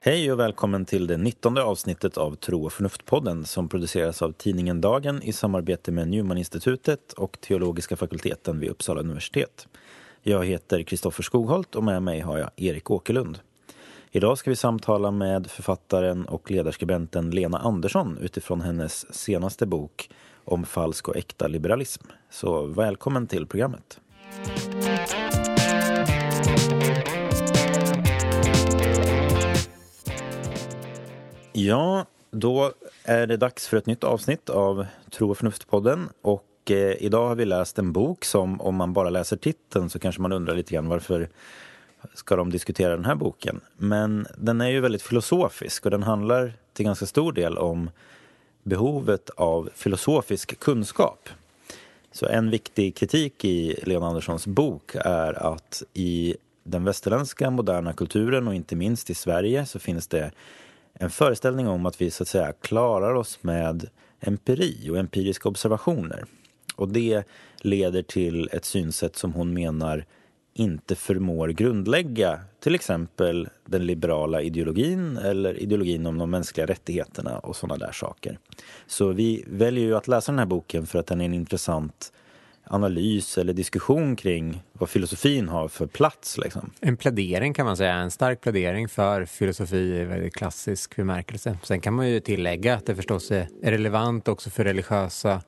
Hej och välkommen till det 19 avsnittet av Tro och förnuft-podden som produceras av tidningen Dagen i samarbete med Newman-institutet och teologiska fakulteten vid Uppsala universitet. Jag heter Kristoffer Skogholt och med mig har jag Erik Åkerlund. Idag ska vi samtala med författaren och ledarskribenten Lena Andersson utifrån hennes senaste bok om falsk och äkta liberalism. Så välkommen till programmet. Ja, då är det dags för ett nytt avsnitt av Tro och förnuft-podden. Och eh, idag har vi läst en bok som, om man bara läser titeln så kanske man undrar lite grann varför ska de diskutera den här boken. Men den är ju väldigt filosofisk och den handlar till ganska stor del om behovet av filosofisk kunskap. Så en viktig kritik i Leon Anderssons bok är att i den västerländska moderna kulturen och inte minst i Sverige så finns det en föreställning om att vi så att säga klarar oss med empiri och empiriska observationer. Och det leder till ett synsätt som hon menar inte förmår grundlägga till exempel den liberala ideologin eller ideologin om de mänskliga rättigheterna och sådana där saker. Så vi väljer ju att läsa den här boken för att den är en intressant analys eller diskussion kring vad filosofin har för plats. Liksom. En plädering kan man säga, en stark plädering för filosofi i väldigt klassisk bemärkelse. Sen kan man ju tillägga att det förstås är relevant också för religiösa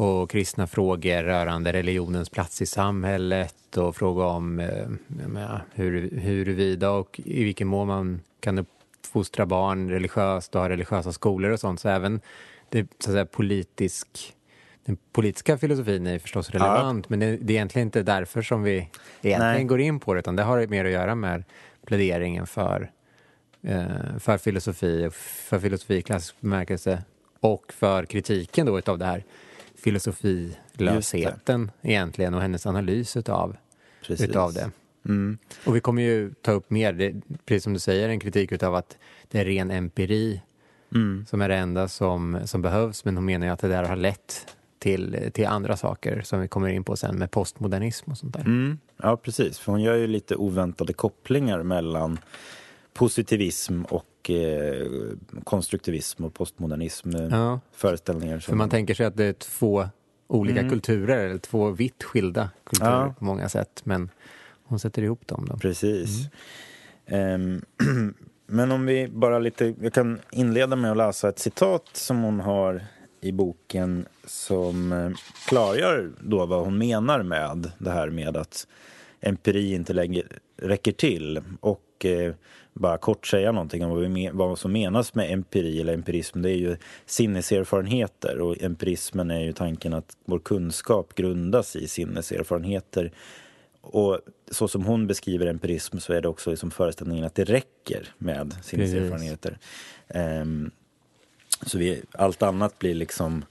och kristna frågor rörande religionens plats i samhället och fråga om eh, menar, hur, huruvida och i vilken mån man kan uppfostra barn religiöst och ha religiösa skolor och sånt. Så även det så att säga, politisk den politiska filosofin är förstås relevant, ja. men det, det, är egentligen inte därför som vi egentligen Nej. går in på det, utan det har mer att göra med pläderingen för, eh, för filosofi, för filosofi i klassisk bemärkelse och för kritiken då utav det här filosofilösheten egentligen och hennes analys utav, utav det. Mm. Och vi kommer ju ta upp mer, det, precis som du säger, en kritik utav att det är ren empiri mm. som är det enda som, som behövs, men hon menar ju att det där har lett till, till andra saker som vi kommer in på sen med postmodernism och sånt där. Mm. Ja, precis. För hon gör ju lite oväntade kopplingar mellan positivism och eh, konstruktivism och postmodernism. Eh, ja. Föreställningar. Som... För man tänker sig att det är två olika mm. kulturer, eller två vitt skilda kulturer ja. på många sätt. Men hon sätter ihop dem. Då. Precis. Mm. Um, men om vi bara lite, jag kan inleda med att läsa ett citat som hon har i boken som eh, klargör då vad hon menar med det här med att empiri inte längre räcker till. Och eh, bara kort säga någonting om vad, vi, vad som menas med empiri eller empirism. Det är ju sinneserfarenheter och empirismen är ju tanken att vår kunskap grundas i sinneserfarenheter. Och så som hon beskriver empirism så är det också liksom föreställningen att det räcker med sinneserfarenheter. Um, så vi, allt annat blir liksom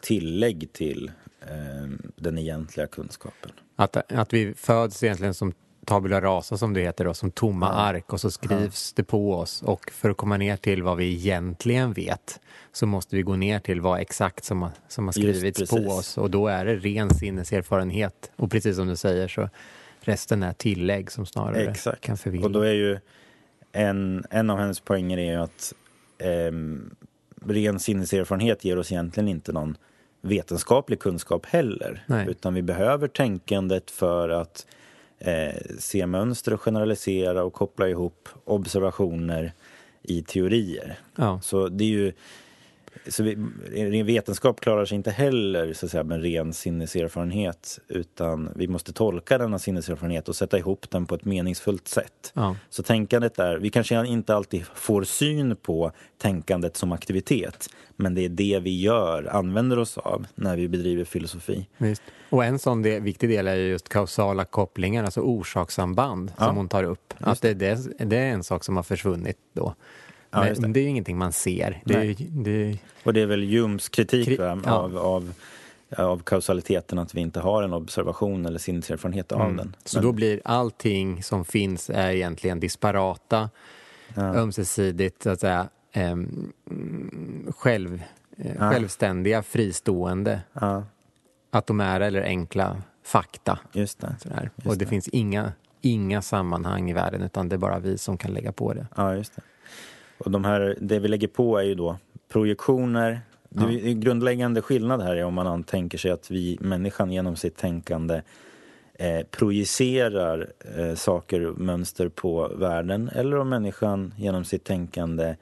tillägg till eh, den egentliga kunskapen. Att, att vi föds egentligen som tabula rasa som det heter då, som tomma ja. ark och så skrivs ja. det på oss och för att komma ner till vad vi egentligen vet så måste vi gå ner till vad exakt som har, som har skrivits på oss och då är det ren sinneserfarenhet och precis som du säger så resten är tillägg som snarare exakt. kan förvilla. Och då är ju en, en av hennes poänger är ju att eh, ren sinneserfarenhet ger oss egentligen inte någon vetenskaplig kunskap heller. Nej. Utan vi behöver tänkandet för att eh, se mönster och generalisera och koppla ihop observationer i teorier. Ja. Så det är ju så vi, vetenskap klarar sig inte heller så att säga, med ren sinneserfarenhet utan vi måste tolka denna sinneserfarenhet och sätta ihop den på ett meningsfullt sätt. Ja. Så tänkandet är, vi kanske inte alltid får syn på tänkandet som aktivitet men det är det vi gör, använder oss av när vi bedriver filosofi. Visst. Och en sån del, viktig del är just kausala kopplingar, alltså orsakssamband ja. som hon tar upp. Att det, det, det är en sak som har försvunnit då. Ja, Men det. det. är ju ingenting man ser. Det är, det... Och det är väl Jums kritik Kri va, ja. av, av, av kausaliteten, att vi inte har en observation eller sinneserfarenhet av mm. den. Så Men... då blir allting som finns är egentligen disparata, ja. ömsesidigt, så att säga, eh, själv, eh, självständiga, fristående. atomära eller enkla fakta. Just det. Sådär. Just och det, det. finns inga, inga sammanhang i världen utan det är bara vi som kan lägga på det. Ja, just det. Och de här, det vi lägger på är ju då projektioner. Det är en grundläggande skillnad här är om man tänker sig att vi, människan genom sitt tänkande eh, projicerar eh, saker och mönster på världen eller om människan genom sitt tänkande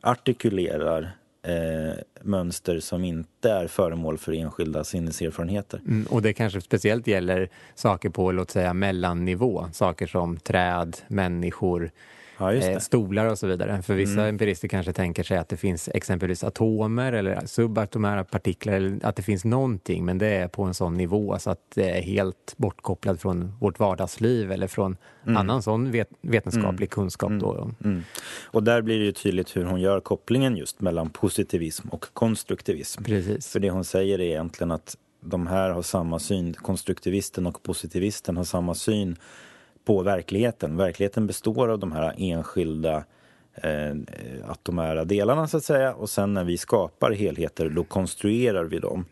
artikulerar eh, mönster som inte är föremål för enskilda sinneserfarenheter. Mm, och det kanske speciellt gäller saker på, låt säga, mellannivå. Saker som träd, människor, Ja, eh, stolar och så vidare. För vissa Mm. empirister kanske tänker sig att det finns exempelvis atomer eller subatomära partiklar, eller att det finns någonting, men det är på en sån nivå så att det är helt bortkopplat från vårt vardagsliv eller från annan sån vet vetenskaplig kunskap. Då. Mm. Och där blir det ju tydligt hur hon gör kopplingen just mellan positivism och konstruktivism. Precis. För det hon säger är egentligen att de här har samma syn, konstruktivisten och positivisten har samma syn på verkligheten. Verkligheten består av de här enskilda eh, atomära delarna så att säga och sen när vi skapar helheter då konstruerar vi dem.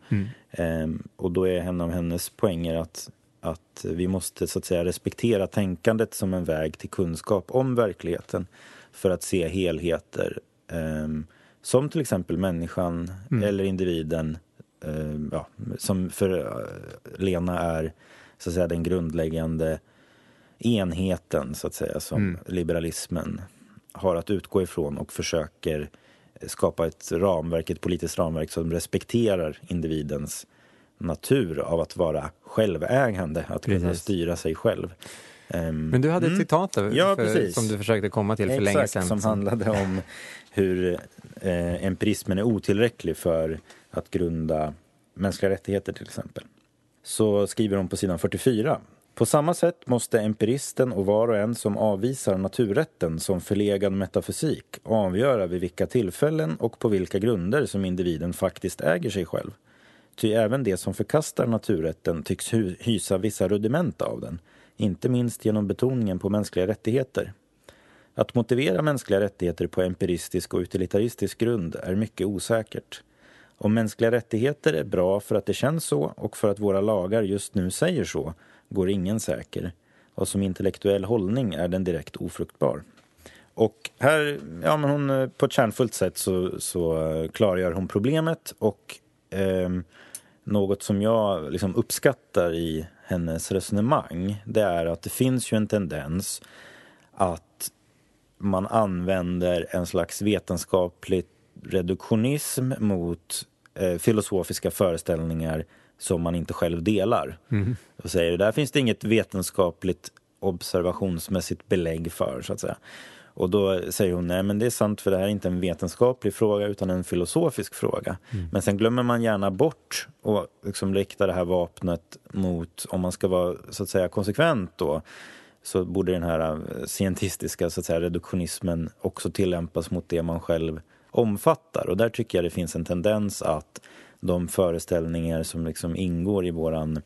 Eh, och då är en av hennes poänger att, att vi måste så att säga respektera tänkandet som en väg till kunskap om verkligheten för att se helheter eh, som till exempel människan eller individen eh, ja, som för eh, Lena är så att säga den grundläggande enheten så att säga som liberalismen har att utgå ifrån och försöker skapa ett ramverk, ett politiskt ramverk som respekterar individens natur av att vara självägande, att kunna Precis. styra sig själv. Ehm, Men du hade ett citat där, Ja, för, som du försökte komma till för länge Exakt, sedan. som handlade om hur eh, empirismen är otillräcklig för att grunda mänskliga rättigheter till exempel. Så skriver hon på sidan 44. På samma sätt måste empiristen och var och en som avvisar naturrätten som förlegad metafysik avgöra vid vilka tillfällen och på vilka grunder som individen faktiskt äger sig själv. Ty även de som förkastar naturrätten tycks hysa vissa rudiment av den, inte minst genom betoningen på mänskliga rättigheter. Att motivera mänskliga rättigheter på empiristisk och utilitaristisk grund är mycket osäkert. Om mänskliga rättigheter är bra för att det känns så och för att våra lagar just nu säger så går ingen säker. Och som intellektuell hållning är den direkt ofruktbar. Och här, ja men hon, eh, på ett kärnfullt sätt så, så eh, klargör hon problemet och eh, något som jag liksom uppskattar i hennes resonemang det är att det finns ju en tendens att man använder en slags vetenskaplig reduktionism mot eh, filosofiska föreställningar som man inte själv delar. Och säger där finns det inget vetenskapligt observationsmässigt belägg för, så att säga. Och då säger hon, nej men det är sant för det här är inte en vetenskaplig fråga utan en filosofisk fråga. Men sen glömmer man gärna bort och liksom rikta det här vapnet mot, om man ska vara så att säga konsekvent då, så borde den här eh, scientistiska så att säga, reduktionismen också tillämpas mot det man själv omfattar. Och där tycker jag det finns en tendens att de föreställningar som liksom ingår i våran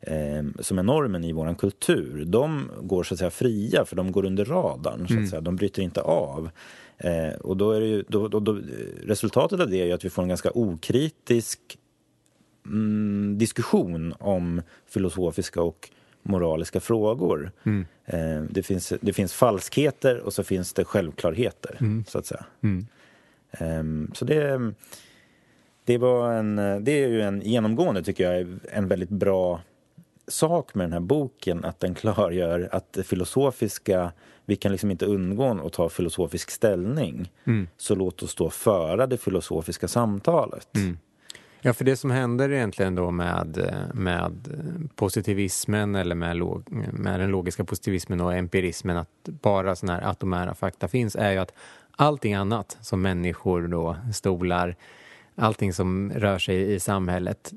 eh, som är normen i våran kultur, de går så att säga fria för de går under radarn, så att säga. de bryter inte av. Eh, och då är ju, då, då, då, resultatet av det är ju att vi får en ganska okritisk mm, diskussion om filosofiska och moraliska frågor. Eh, det, finns, det finns falskheter och så finns det självklarheter, så att säga. Ehm, så det, det, var en, det är ju en genomgående, tycker jag, en väldigt bra sak med den här boken, att den klargör att det filosofiska, vi kan liksom inte undgå att ta filosofisk ställning. Så låt oss då föra det filosofiska samtalet. Ja, för det som händer egentligen då med, med positivismen eller med, log, med den logiska positivismen och empirismen, att bara sådana här atomära fakta finns, är ju att allting annat som människor då, stolar, allting som rör sig i samhället,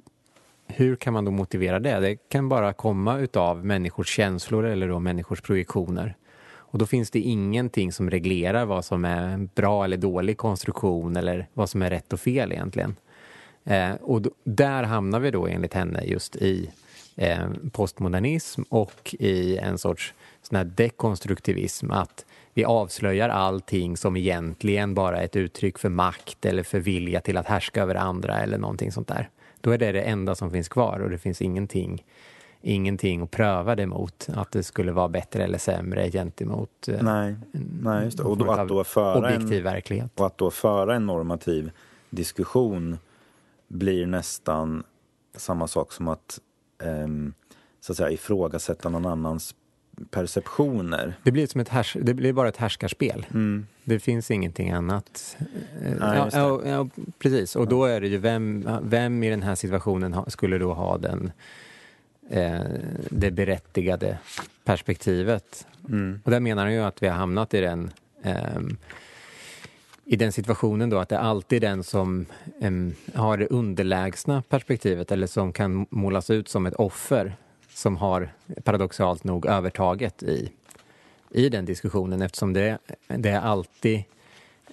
hur kan man då motivera det? Det kan bara komma utav människors känslor eller då människors projektioner. Och då finns det ingenting som reglerar vad som är en bra eller dålig konstruktion eller vad som är rätt och fel egentligen. Eh, och då, där hamnar vi då enligt henne just i eh, postmodernism och i en sorts sån här dekonstruktivism. Att vi avslöjar allting som egentligen bara är ett uttryck för makt eller för vilja till att härska över andra eller någonting sånt där. Då är det det enda som finns kvar och det finns ingenting, ingenting att pröva det mot. Att det skulle vara bättre eller sämre gentemot eh, nej, nej, just det. Och då, att då föra objektiv en, verklighet. Och att då föra en normativ diskussion blir nästan samma sak som att, um, så att säga, ifrågasätta någon annans perceptioner. Det blir, som ett härs det blir bara ett härskarspel. Mm. Det finns ingenting annat. Ja, ja, ja, precis, och då är det ju vem, vem i den här situationen skulle då ha den, eh, det berättigade perspektivet. Mm. Och där menar han ju att vi har hamnat i den eh, i den situationen då att det är alltid den som um, har det underlägsna perspektivet eller som kan målas ut som ett offer som har paradoxalt nog övertaget i, i den diskussionen eftersom det, det är alltid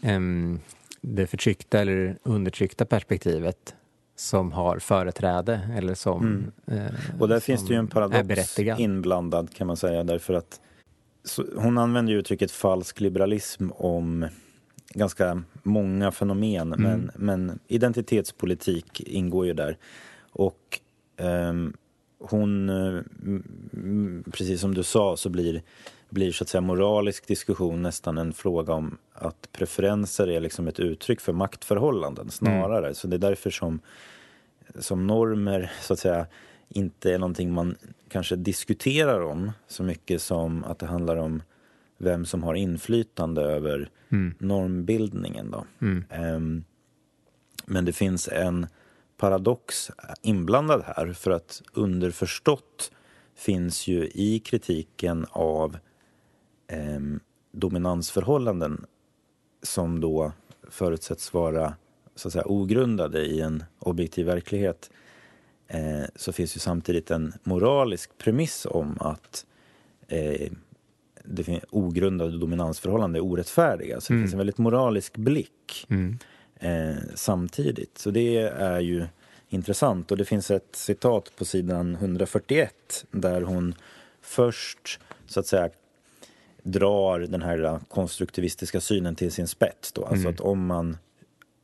um, det förtryckta eller undertryckta perspektivet som har företräde eller som mm. eh, Och där finns det ju en paradox inblandad kan man säga därför att så, hon använder ju uttrycket falsk liberalism om ganska många fenomen mm. men, men identitetspolitik ingår ju där. Och um, hon, eh, precis som du sa, så blir, blir så att säga moralisk diskussion nästan en fråga om att preferenser är liksom ett uttryck för maktförhållanden snarare. Mm. Så det är därför som, som normer så att säga inte är någonting man kanske diskuterar om så mycket som att det handlar om vem som har inflytande över mm. normbildningen. Då. Mm. Um, men det finns en paradox inblandad här för att underförstått finns ju i kritiken av eh, dominansförhållanden som då förutsätts vara så att säga, ogrundade i en objektiv verklighet eh, så finns ju samtidigt en moralisk premiss om att eh, det ogrundade dominansförhållanden är orättfärdiga. Så det mm. finns en väldigt moralisk blick. Mm eh, samtidigt. Så det är ju intressant. Och det finns ett citat på sidan 141 där hon först så att säga drar den här konstruktivistiska synen till sin spets. Då. Alltså mm. att om man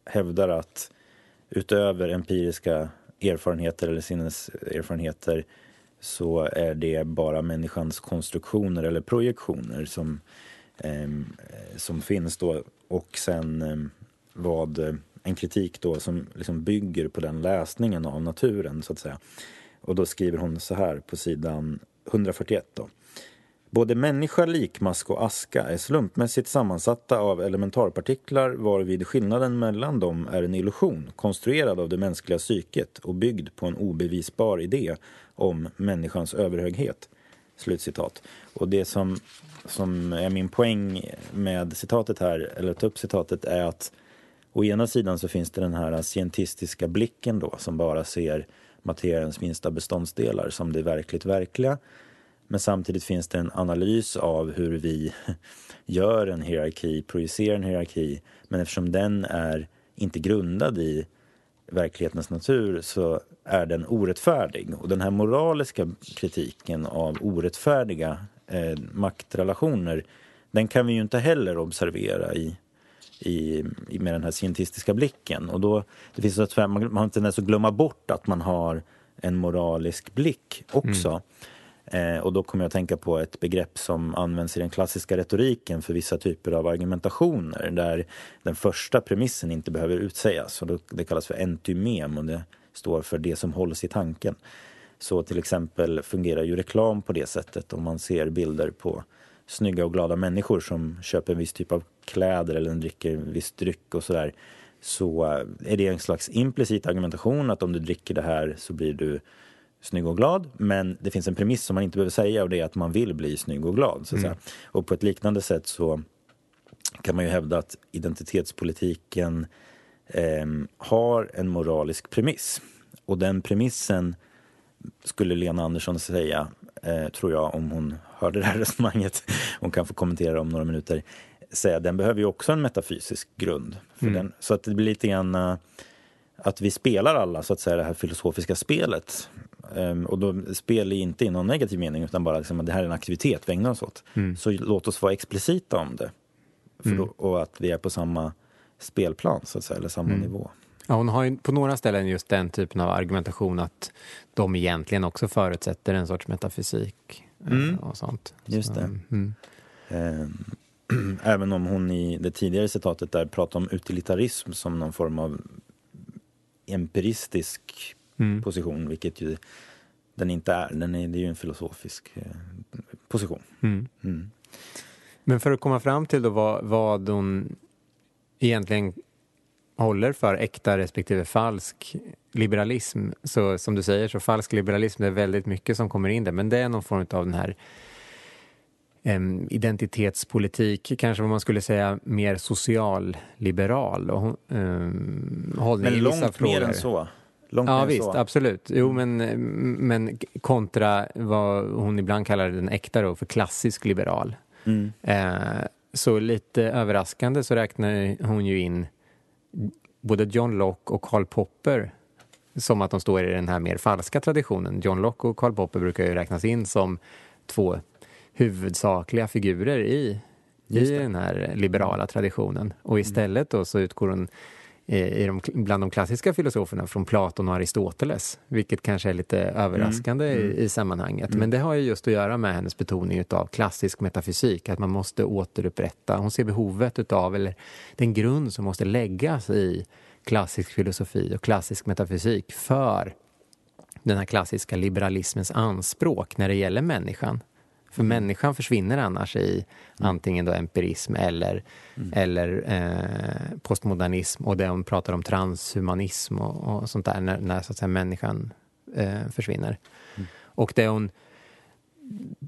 hävdar att utöver empiriska erfarenheter eller sinneserfarenheter så är det bara människans konstruktioner eller projektioner som, eh, som finns då. Och sen eh, vad eh, en kritik då som liksom bygger på den läsningen av naturen så att säga. Och då skriver hon så här på sidan 141 då. Både människa, likmask och aska är slumpmässigt sammansatta av elementarpartiklar varvid skillnaden mellan dem är en illusion konstruerad av det mänskliga psyket och byggd på en obevisbar idé om människans överhöghet. Slutcitat. Och det som, som är min poäng med citatet här, eller att ta upp citatet, är att Å ena sidan så finns det den här scientistiska blicken då som bara ser materiens minsta beståndsdelar som det verkligt verkliga. Men samtidigt finns det en analys av hur vi gör en hierarki, projicerar en hierarki. Men eftersom den är inte grundad i verklighetens natur så är den orättfärdig. Och den här moraliska kritiken av orättfärdiga eh, maktrelationer den kan vi ju inte heller observera i i, i, med den här scientistiska blicken. Och då, det finns så man, man har en tendens att glömma bort att man har en moralisk blick också. Mm. Eh, och då kommer jag att tänka på ett begrepp som används i den klassiska retoriken för vissa typer av argumentationer där den första premissen inte behöver utsägas. Och då, det kallas för entymem och det står för det som hålls i tanken. Så till exempel fungerar ju reklam på det sättet om man ser bilder på snygga och glada människor som köper en viss typ av kläder eller dricker en viss dryck och sådär så är det en slags implicit argumentation att om du dricker det här så blir du snygg och glad. Men det finns en premiss som man inte behöver säga och det är att man vill bli snygg och glad. Så mm. Och på ett liknande sätt så kan man ju hävda att identitetspolitiken eh, har en moralisk premiss. Och den premissen skulle Lena Andersson säga, eh, tror jag, om hon hörde det här resonemanget, hon kan få kommentera om några minuter, säga den behöver ju också en metafysisk grund. Mm. den, så att det blir lite grann uh, att vi spelar alla så att säga det här filosofiska spelet. Um, och då spel är inte i någon negativ mening utan bara liksom, att det här är en aktivitet vi ägnar oss åt. Mm. Så låt oss vara explicita om det. Mm. Då, och att vi är på samma spelplan så att säga, eller samma mm. nivå. Ja, hon har ju på några ställen just den typen av argumentation att de egentligen också förutsätter en sorts metafysik eh, mm. och sånt. Just Så, det. Mm. Eh, även om hon i det tidigare citatet där pratar om utilitarism som någon form av empiristisk mm. position, vilket ju den inte är. Den är det är ju en filosofisk eh, position. Mm. Mm. Men för att komma fram till då vad, vad hon egentligen håller för äkta respektive falsk liberalism. Så som du säger, så falsk liberalism, det är väldigt mycket som kommer in där. Men det är någon form av den här um, identitetspolitik, kanske vad man skulle säga mer socialliberal och, um, hållning Men långt mer än så. Långt ja visst, så. absolut. Jo, men, men kontra vad hon ibland kallar den äkta då, för klassisk liberal. Mm. Eh, så lite överraskande så räknar hon ju in både John Locke och Karl Popper som att de står i den här mer falska traditionen. John Locke och Karl Popper brukar ju räknas in som två huvudsakliga figurer i, i den här liberala traditionen. Och istället då så utgår hon i de, bland de klassiska filosoferna från Platon och Aristoteles, vilket kanske är lite överraskande mm. Mm. I, i, sammanhanget. Mm. Men det har ju just att göra med hennes betoning av klassisk metafysik, att man måste återupprätta, hon ser behovet utav, eller den grund som måste läggas i klassisk filosofi och klassisk metafysik för den här klassiska liberalismens anspråk när det gäller människan. För mm. människan försvinner annars i antingen då empirism eller, mm. eller eh, postmodernism och det hon pratar om transhumanism och, och sånt där när, när så att säga, människan eh, försvinner. Mm. Och det hon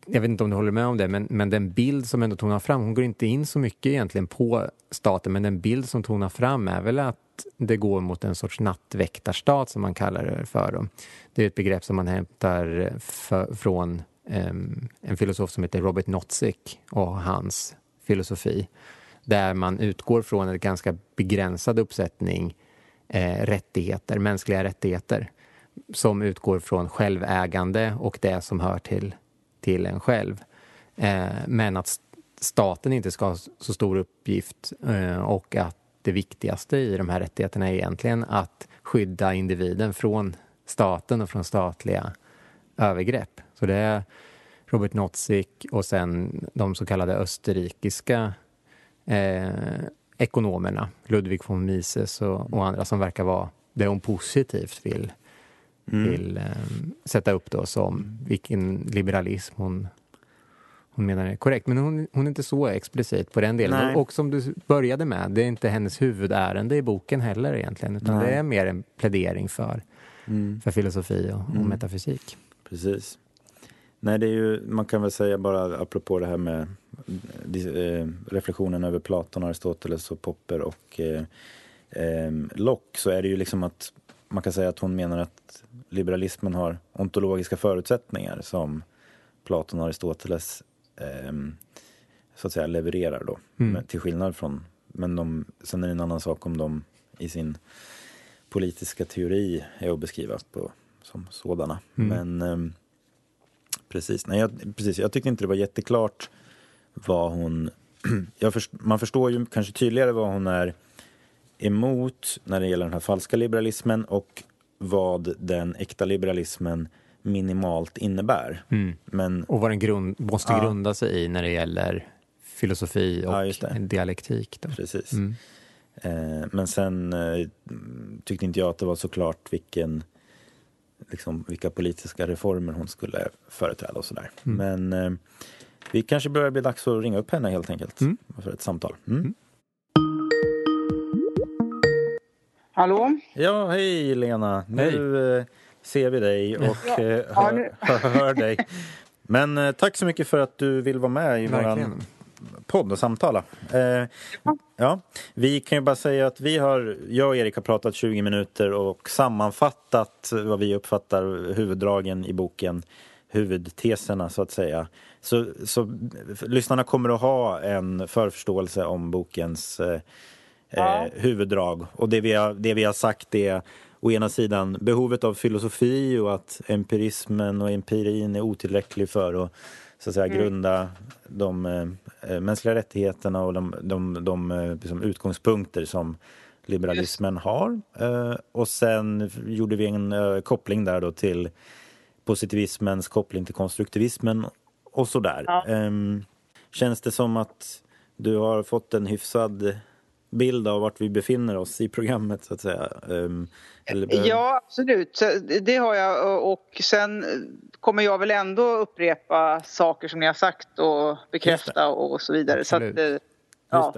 jag vet inte om du håller med om det, men, men den bild som ändå tonar fram, hon går inte in så mycket egentligen på staten, men den bild som tonar fram är väl att det går mot en sorts nattväktarstat som man kallar det för. Det är ett begrepp som man hämtar eh, för, från Ehm, en filosof som heter Robert Nozick och hans filosofi där man utgår från en ganska begränsad uppsättning eh, rättigheter, mänskliga rättigheter som utgår från självägande och det som hör till, till en själv. Eh, men att staten inte ska ha så stor uppgift eh, och att det viktigaste i de här rättigheterna är egentligen att skydda individen från staten och från statliga övergrepp. Så det är Robert Nozick och sen de så kallade österrikiska eh, ekonomerna, Ludwig von Mises och, och, andra som verkar vara det hon positivt vill, mm. vill eh, sätta upp då som vilken liberalism hon, hon menar är korrekt. Men hon, hon är inte så explicit på den delen. Och, och, som du började med, det är inte hennes huvudärende i boken heller egentligen, utan Nej. det är mer en plädering för, mm. för filosofi och, och mm. metafysik. Precis. Nej, det är ju, man kan väl säga bara apropå det här med eh, reflektionen över Platon, Aristoteles och Popper och eh, eh, Locke så är det ju liksom att man kan säga att hon menar att liberalismen har ontologiska förutsättningar som Platon och Aristoteles eh, så att säga levererar då. Mm. Till skillnad från, men de, sen är det en annan sak om de i sin politiska teori är att beskriva på, som sådana. Mm. Men ehm, Precis. Nej, jag, precis. jag tyckte inte det var jätteklart vad hon... Först, man förstår ju kanske tydligare vad hon är emot när det gäller den här falska liberalismen och vad den äkta liberalismen minimalt innebär. Mm. Men, och vad den grund, måste ja. grunda sig i när det gäller filosofi och ja, dialektik. Då. Precis. Mm. Eh, men sen eh, tyckte inte jag att det var så klart vilken liksom, vilka politiska reformer hon skulle företräda och sådär. Mm. Men eh, vi kanske börjar bli dags att ringa upp henne helt enkelt mm. för ett samtal. Mm. mm. Hallå? Ja, hej Lena. Hej. Nu eh, ser vi dig och ja. eh, hör, hör, hör, dig. Men eh, tack så mycket för att du vill vara med i Verkligen. våran podd och samtala. Eh, ja. Vi kan ju bara säga att vi har, jag och Erik har pratat 20 minuter och sammanfattat vad vi uppfattar huvuddragen i boken, huvudteserna så att säga. Så, så lyssnarna kommer att ha en förförståelse om bokens eh, ja. eh, huvuddrag. Och det vi, har, det vi har sagt är å ena sidan behovet av filosofi och att empirismen och empirin är otillräcklig för att så att säga, mm. grunda de eh, mänskliga rättigheterna och de, de, de, de liksom utgångspunkter som liberalismen har. Eh, och sen gjorde vi en eh, koppling där då till positivismens koppling till konstruktivismen och sådär. Ja. Ehm, känns det som att du har fått en hyfsad bild av vart vi befinner oss i programmet så att säga? Ehm, eller Ja, absolut. Det har jag och sen kommer jag väl ändå upprepa saker som ni har sagt och bekräfta och så vidare. Så att, eh, ja.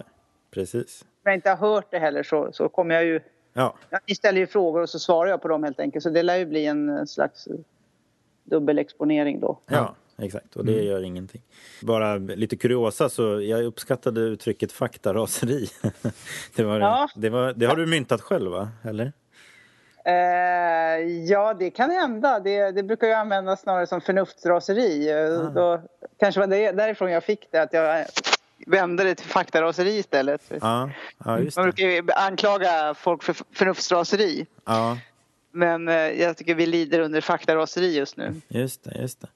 Precis. om jag inte har hört det heller så, så kommer jag ju... Ja, ni ställer ju frågor och så svarar jag på dem helt enkelt. Så det lär ju bli en slags dubbelexponering då. Ja, exakt. Och det Mm. gör ingenting. Bara lite kuriosa, så jag uppskattade uttrycket faktaraseri. det, var, Ja. det, var, det har du myntat själv, va? Eller? Eh, ja, det kan hända. Det, det brukar ju användas snarare som förnuftsraseri. Ah. Då, kanske var det därifrån jag fick det, att jag vände det till faktaraseri istället. Ja just Man brukar ju anklaga folk för förnuftsraseri. Ja, Men eh, jag tycker vi lider under faktaraseri just nu. just det. Just det.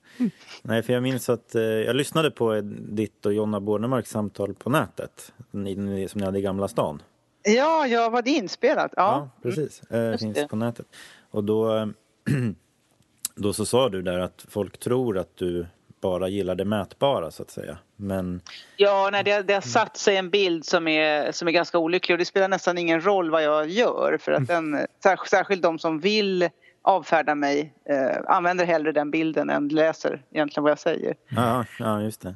Nej, för jag minns att eh, jag lyssnade på ditt och Jonna Bornemarks samtal på nätet, ni, som ni hade i Gamla stan. Ja, ja, var det inspelat? Ja, Ja. precis. Eh, Just finns det. på nätet. Och då, eh, då så sa du där att folk tror att du bara gillar det mätbara, så att säga. Men Ja, nej, det, det har satt sig en bild som är, som är ganska olycklig och det spelar nästan ingen roll vad jag gör för att den, särsk- särskilt de som vill avfärda mig eh, använder hellre den bilden än läser egentligen vad jag säger. Ja, ja just det.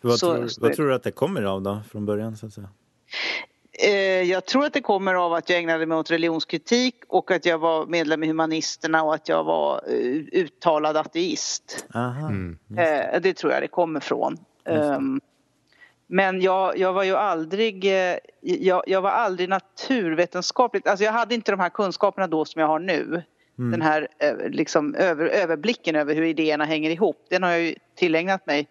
Vad, Så- tror, vad tror du att det kommer av då, från början? Så att säga? Eh, jag tror att det kommer av att jag ägnade mig åt religionskritik och att jag var medlem i Humanisterna och att jag var eh, uttalad ateist. Aha. Mm. Eh, det tror jag det kommer från. Ehm, men jag, jag var ju aldrig, jag, jag var aldrig naturvetenskapligt, alltså jag hade inte de här kunskaperna då som jag har nu. Den här liksom över, överblicken över hur idéerna hänger ihop, den har jag ju tillägnat mig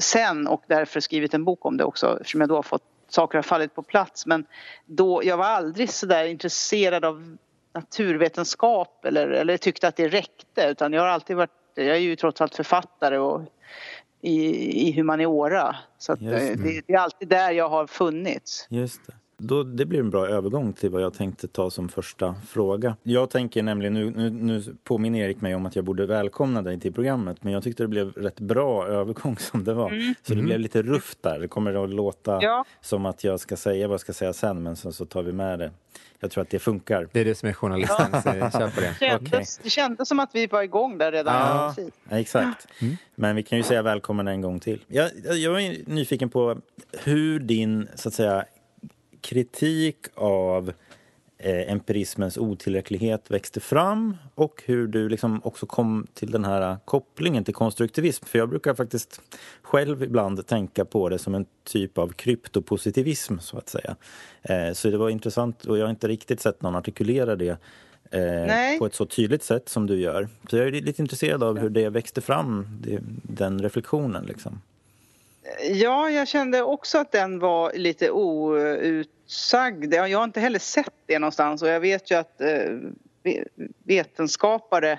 sen och därför skrivit en bok om det också eftersom jag då har fått saker har fallit på plats. Men då, jag var aldrig så där intresserad av naturvetenskap eller, eller tyckte att det räckte utan jag har alltid varit, jag är ju trots allt författare och i, i humaniora. Så eh, det, det är alltid där jag har funnits. Just det. Då, det blir en bra övergång till vad jag tänkte ta som första fråga. Jag tänker nämligen, nu, nu, nu påminner Erik mig om att jag borde välkomna dig till programmet men jag tyckte det blev rätt bra övergång som det var. Så det blev lite rufft där. Det kommer att låta Ja. som att jag ska säga vad jag ska säga sen men sen så tar vi med det. Jag tror att det funkar. Det är du som är journalisten, så kör på det. Det kändes, det kändes som att vi var igång där redan. Ja, exakt. Men vi kan ju säga välkommen en gång till. Jag, jag jag är nyfiken på hur din, så att säga, kritik av eh, empirismens otillräcklighet växte fram och hur du liksom också kom till den här kopplingen till konstruktivism. För jag brukar faktiskt själv ibland tänka på det som en typ av kryptopositivism, så att säga. Eh, så det var intressant och jag har inte riktigt sett någon artikulera det eh, på ett så tydligt sätt som du gör. Så jag är lite intresserad av hur det växte fram, det, den reflektionen. Liksom. Ja, jag kände också att den var lite outsagd. Jag har inte heller sett det någonstans och jag vet ju att eh, vetenskapare,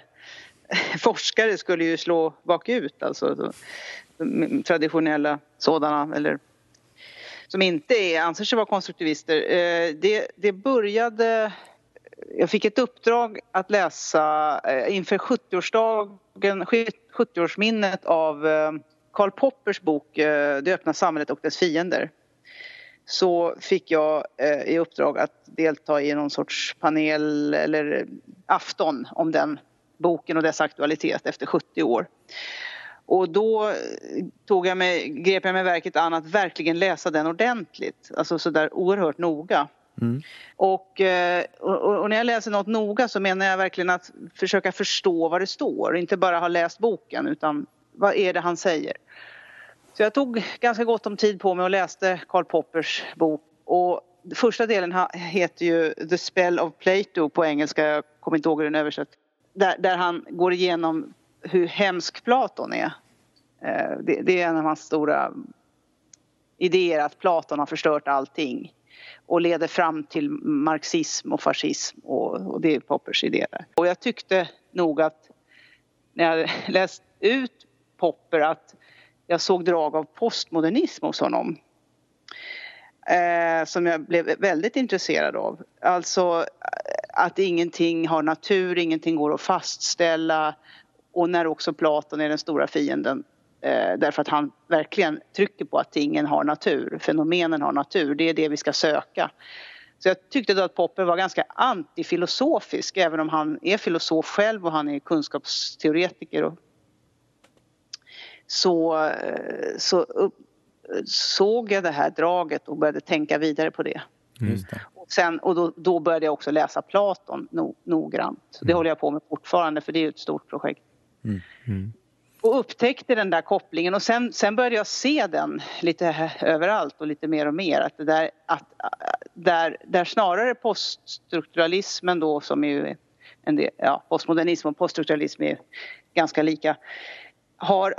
forskare skulle ju slå bakut, alltså mm, traditionella sådana eller som inte är, anser sig vara konstruktivister. Eh, det, det började jag fick ett uppdrag att läsa eh, inför 70-årsdagen, 70-årsminnet av Karl Poppers bok eh, Det öppna samhället och dess fiender. Så fick jag eh, i uppdrag att delta i någon sorts panel eller afton om den boken och dess aktualitet efter 70 år. Och då eh, tog jag mig, grep jag mig verket an att verkligen läsa den ordentligt, alltså sådär oerhört noga. Och, eh, och, och när jag läser något noga så menar jag verkligen att försöka förstå vad det står, inte bara ha läst boken utan vad är det han säger. Så jag tog ganska gott om tid på mig och läste Karl Poppers bok. Och första delen heter ju The Spell of Plato på engelska, jag kommer inte ihåg hur den översätts. Där, där han går igenom hur hemsk Platon är. Eh, det, det är en av hans stora idéer att Platon har förstört allting och leder fram till marxism och fascism och, och det är Poppers idé. Och jag tyckte nog att när jag läst ut Popper att jag såg drag av postmodernism hos honom. eh, som jag blev väldigt intresserad av. Alltså eh, att ingenting har natur, ingenting går att fastställa och när också Platon är den stora fienden eh, därför att han verkligen trycker på att tingen har natur, fenomenen har natur, det är det vi ska söka. Så jag tyckte då att Popper var ganska antifilosofisk även om han är filosof själv och han är kunskapsteoretiker. Och så, eh, så upp, såg jag det här draget och började tänka vidare på det. Mm. Och, sen, och då, då, började jag också läsa Platon no, noggrant. Det mm. håller jag på med fortfarande för det är ett stort projekt. Mm. mm. Och upptäckte den där kopplingen och sen, sen började jag se den lite överallt och lite mer och mer. Att det där, att, där, där snarare poststrukturalismen då som är en del, ja, postmodernism och poststrukturalism är ganska lika har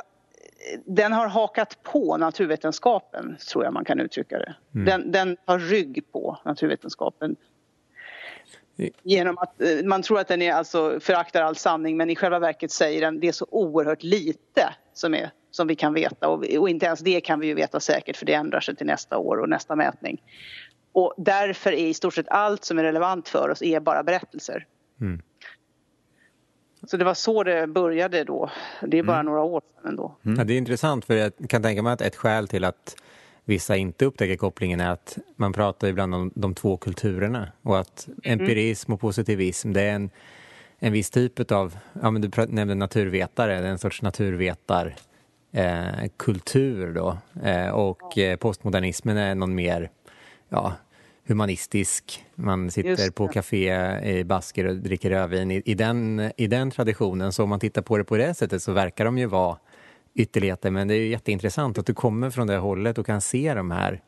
den har hakat på naturvetenskapen, tror jag man kan uttrycka det. Mm. Den, den tar rygg på naturvetenskapen. Genom att eh, man tror att den är alltså föraktar all sanning men i själva verket säger den det är så oerhört lite som, är, som vi kan veta och, och inte ens det kan vi ju veta säkert för det ändrar sig till nästa år och nästa mätning. Och därför är i stort sett allt som är relevant för oss är bara berättelser. Mm. Så det var så det började då. Det är bara mm. några år sedan ändå. Mm. Ja, det är intressant för jag kan tänka mig att ett skäl till att vissa inte upptäcker kopplingen är att man pratar ibland om de två kulturerna och att mm. empirism och positivism det är en, en viss typ av, ja men du nämnde naturvetare, det är en sorts naturvetar eh, kultur då eh, och eh, postmodernismen är någon mer ja, humanistisk. Man sitter på café i basker och dricker rödvin. I, i, den, I den traditionen, så om man tittar på det på det sättet så verkar de ju vara ytterligheter. Men det är jätteintressant att du kommer från det hållet och kan se de här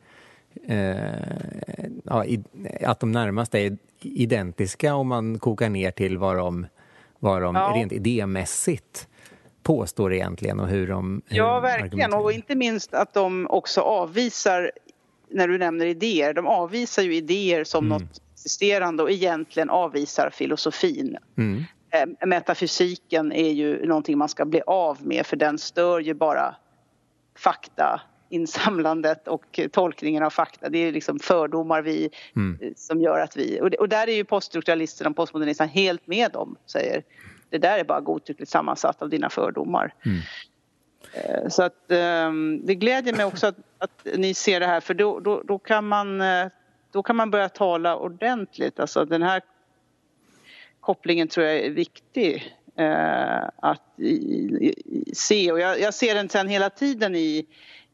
eh, ja, i, att de närmast är identiska om man kokar ner till vad de, vad de ja. rent idémässigt påstår egentligen och hur de hur Ja, verkligen. Och inte minst att de också avvisar när du nämner idéer, de avvisar ju idéer som mm. något existerande och egentligen avvisar filosofin. Mm. Eh, metafysiken är ju någonting man ska bli av med för den stör ju bara fakta insamlandet och tolkningen av fakta. Det är liksom fördomar vi, mm. som gör att vi... Och, det, och där är ju poststrukturalisterna och postmodernisterna helt med om, säger det där är bara godtyckligt sammansatt av dina fördomar. Mm. Eh, så att ehm, det glädjer mig också att, att ni ser det här för då, då, då, kan man, eh, då kan man börja tala ordentligt. Alltså den här kopplingen tror jag är viktig eh, att se och jag, jag, ser den sen hela tiden i,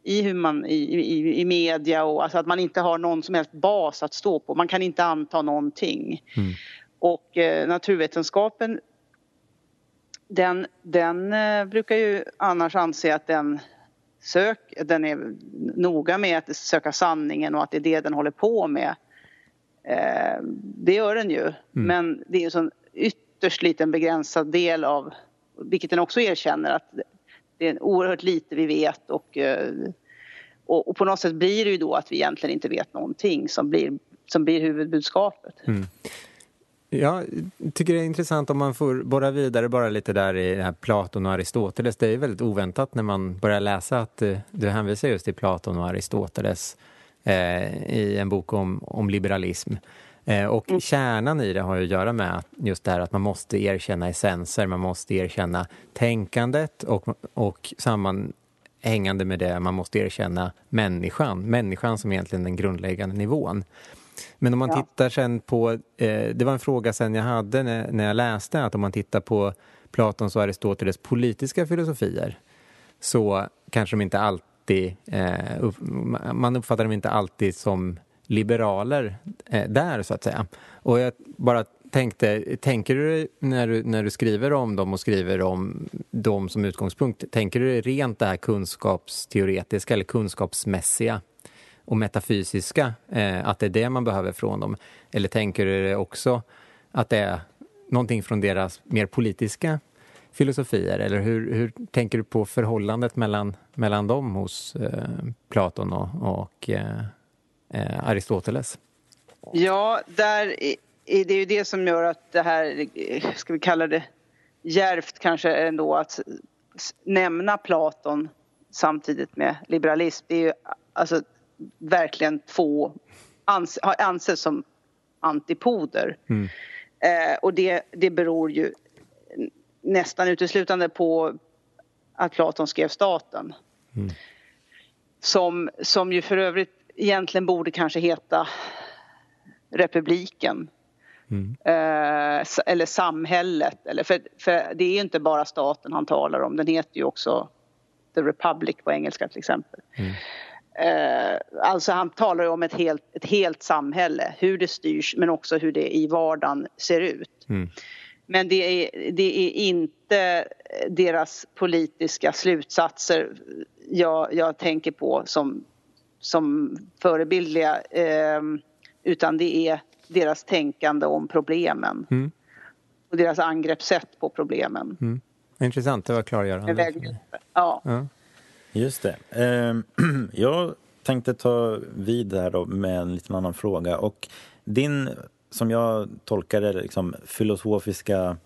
i hur man i, i, i media och alltså att man inte har någon som helst bas att stå på. Man kan inte anta någonting. Mm. Och eh, naturvetenskapen den, den eh, brukar ju annars anse att den sök, den är noga med att söka sanningen och att det är det den håller på med. Eh, det gör den ju, mm. men det är en sån ytterst liten begränsad del av, vilket den också erkänner, att det är oerhört lite vi vet och, eh, och, och, på något sätt blir det ju då att vi egentligen inte vet någonting som blir, som blir huvudbudskapet. Mm. Jag tycker det är intressant om man får borra vidare bara lite där i här Platon och Aristoteles. Det är väldigt oväntat när man börjar läsa att eh, du hänvisar just till Platon och Aristoteles eh, i en bok om, om liberalism. Eh, och mm. kärnan i det har att göra med just det här att man måste erkänna essenser, man måste erkänna tänkandet och, och sammanhängande med det, man måste erkänna människan. Människan som egentligen den grundläggande nivån. Men om man ja. tittar sen på, eh, det var en fråga sen jag hade när, när jag läste, att om man tittar på Platons och Aristoteles politiska filosofier så kanske de inte alltid, eh, upp, man uppfattar dem inte alltid som liberaler eh, där så att säga. Och jag bara tänkte, tänker du när, du när du skriver om dem och skriver om dem som utgångspunkt, tänker du rent det här kunskapsteoretiska eller kunskapsmässiga och metafysiska, eh, att det är det man behöver från dem? Eller tänker du också att det är någonting från deras mer politiska filosofier? Eller hur, hur tänker du på förhållandet mellan, mellan dem hos eh, Platon och, och eh, eh Aristoteles? Ja, där är det ju det som gör att det här, eh, ska vi kalla det järvt kanske ändå att nämna Platon samtidigt med liberalism. Det är ju, alltså, verkligen två ans har ansetts som antipoder. Mm. Eh, och det, det beror ju nästan uteslutande på att Platon skrev staten. Mm. Som, som ju för övrigt egentligen borde kanske heta republiken. Mm. Eh, eller samhället. Eller för, för det är ju inte bara staten han talar om, den heter ju också The Republic på engelska till exempel. Mm. Eh, alltså han talar om ett helt, ett helt samhälle, hur det styrs men också hur det i vardagen ser ut. Mm. Men det är, det är inte deras politiska slutsatser jag, jag tänker på som, som förebildliga eh, utan det är deras tänkande om problemen. Mm. Och deras angreppssätt på problemen. Mm. Intressant, det var klargörande. Ja. ja. Just det. Ehm, jag tänkte ta vid här då med en liten annan fråga. Och din, som jag tolkar det, liksom, filosofiska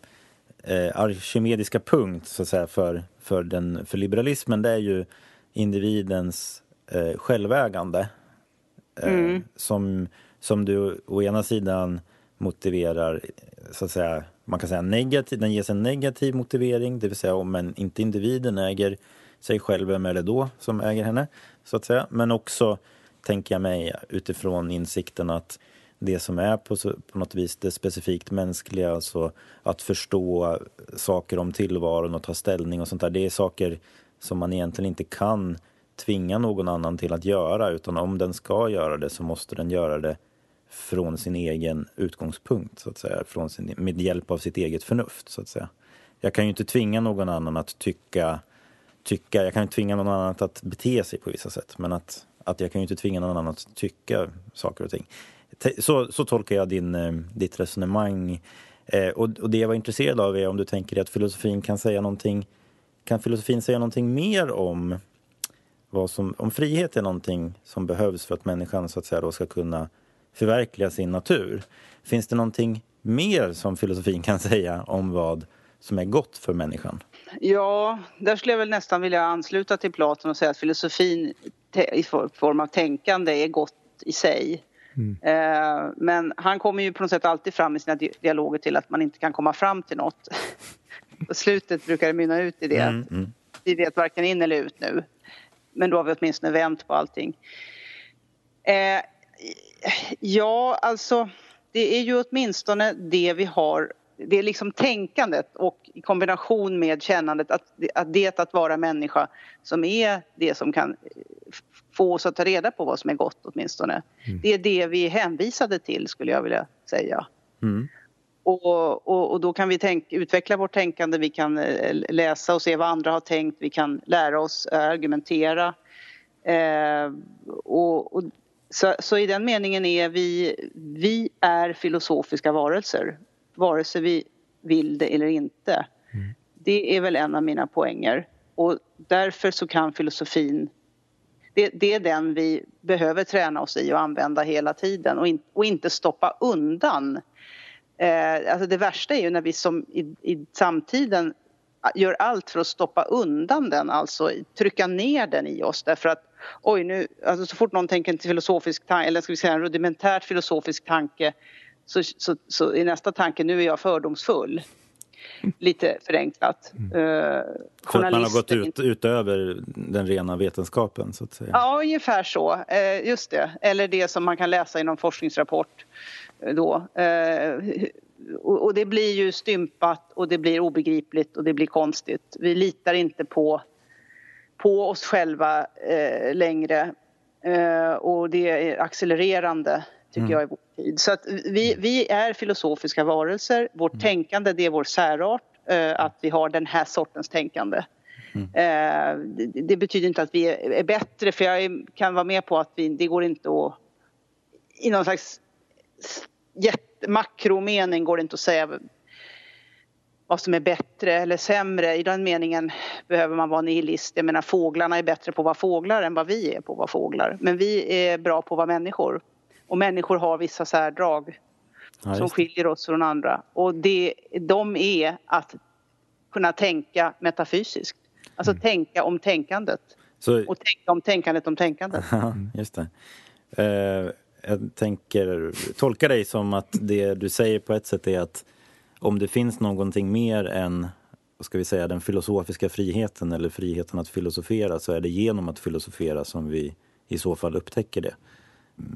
eh, arkimediska punkt så att säga, för, för, den, för liberalismen det är ju individens eh, självägande. Eh, mm. som, som du å ena sidan motiverar, så att säga, man kan säga negativ, den ges en negativ motivering, det vill säga om en, inte individen äger sig själv, vem är det då som äger henne? så att säga. Men också, tänker jag mig, utifrån insikten att det som är på, på något vis det specifikt mänskliga, alltså att förstå saker om tillvaron och ta ställning och sånt där, det är saker som man egentligen inte kan tvinga någon annan till att göra, utan om den ska göra det så måste den göra det från sin egen utgångspunkt, så att säga, från sin, med hjälp av sitt eget förnuft, så att säga. Jag kan ju inte tvinga någon annan att tycka tycka, jag kan ju tvinga någon annan att bete sig på vissa sätt men att, att jag kan ju inte tvinga någon annan att tycka saker och ting. Så, så tolkar jag din, eh, ditt resonemang. Eh, och, och det jag var intresserad av är om du tänker dig att filosofin kan säga någonting kan filosofin säga någonting mer om vad som, om frihet är någonting som behövs för att människan så att säga, då ska kunna förverkliga sin natur? Finns det någonting mer som filosofin kan säga om vad som är gott för människan? Ja, där skulle jag väl nästan vilja ansluta till Platon och säga att filosofin i form av tänkande är gott i sig. Mm. Eh, men han kommer ju på något sätt alltid fram i sina dialoger till att man inte kan komma fram till något. På slutet brukar det mynna ut i det. Mm, mm. Vi vet varken in eller ut nu. Men då har vi åtminstone vänt på allting. Eh, ja, alltså det är ju åtminstone det vi har det är liksom tänkandet och i kombination med kännandet att, att det att vara människa som är det som kan få oss att ta reda på vad som är gott åtminstone. Mm. Det är det vi är hänvisade till skulle jag vilja säga. Mm. Och, och, och, då kan vi tänk, utveckla vårt tänkande, vi kan eh, läsa och se vad andra har tänkt, vi kan lära oss argumentera. Eh, och, och så, så, i den meningen är vi, vi är filosofiska varelser vare sig vi vill det eller inte. Mm. Det är väl en av mina poänger. Och därför så kan filosofin det, det, är den vi behöver träna oss i och använda hela tiden och, in, och inte stoppa undan. Eh, alltså det värsta är ju när vi som i, i samtiden gör allt för att stoppa undan den, alltså trycka ner den i oss därför att oj nu, alltså så fort någon tänker en filosofisk tanke, eller ska vi säga en rudimentärt filosofisk tanke så, så, så är nästa tanke nu är jag fördomsfull. Lite förenklat. Mm. Uh, För att man har gått ut, utöver den rena vetenskapen så att säga? Ja, ungefär så. Uh, just det. Eller det som man kan läsa i någon forskningsrapport uh, då. Och, och, det blir ju stympat och det blir obegripligt och det blir konstigt. Vi litar inte på, på oss själva längre. och det är accelererande tycker mm. jag, i vår tid. Så vi, vi är filosofiska varelser. Vårt mm. tänkande, det är vår särart, eh, att vi har den här sortens tänkande. Mm. Eh, det, betyder inte att vi är, bättre, för jag kan vara med på att vi, det går inte att... I någon slags makromening går det inte att säga vad som är bättre eller sämre. I den meningen behöver man vara nihilist. Jag menar fåglarna är bättre på att vara fåglar än vad vi är på att vara fåglar. Men vi är bra på att vara människor. Och människor har vissa särdrag ja, som skiljer oss från andra. Och det, de är att kunna tänka metafysiskt. Alltså mm. tänka om tänkandet. Så... Och tänka om tänkandet om tänkandet. Ja, just det. Uh, jag tänker tolka dig som att det du säger på ett sätt är att om det finns någonting mer än ska vi säga, den filosofiska friheten eller friheten att filosofera så är det genom att filosofera som vi i så fall upptäcker det.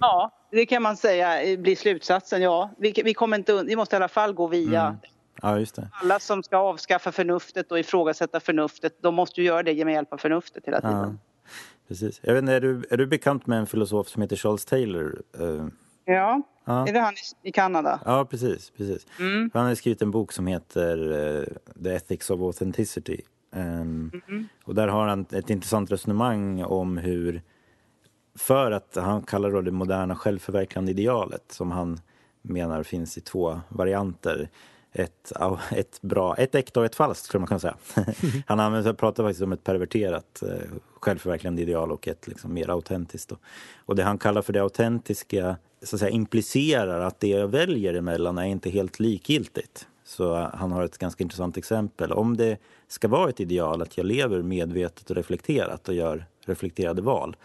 Ja, det kan man säga blir slutsatsen. Ja, vi, vi, kommer inte, vi måste i alla fall gå via mm. Ja. Alla som ska avskaffa förnuftet och ifrågasätta förnuftet, de måste ju göra det med hjälp av förnuftet hela tiden. Ja, precis. Jag vet inte, är, du, är du bekant med en filosof som heter Charles Taylor? Uh, ja, ja, är det han i Kanada? Ja, precis. precis. Mm. Han har skrivit en bok som heter uh, The Ethics of Authenticity. Um, mm. Och där har han ett intressant resonemang om hur för att han kallar det det moderna självförverkligande idealet som han menar finns i två varianter. Ett, ett, bra, ett äkta och ett falskt, skulle man kunna säga. han använder, pratar faktiskt om ett perverterat eh, självförverkligande ideal och ett liksom, mer autentiskt. Då. Och det han kallar för det autentiska så att säga, implicerar att det jag väljer emellan är inte helt likgiltigt. Så han har ett ganska intressant exempel. Om det ska vara ett ideal att jag lever medvetet och reflekterat och gör reflekterade val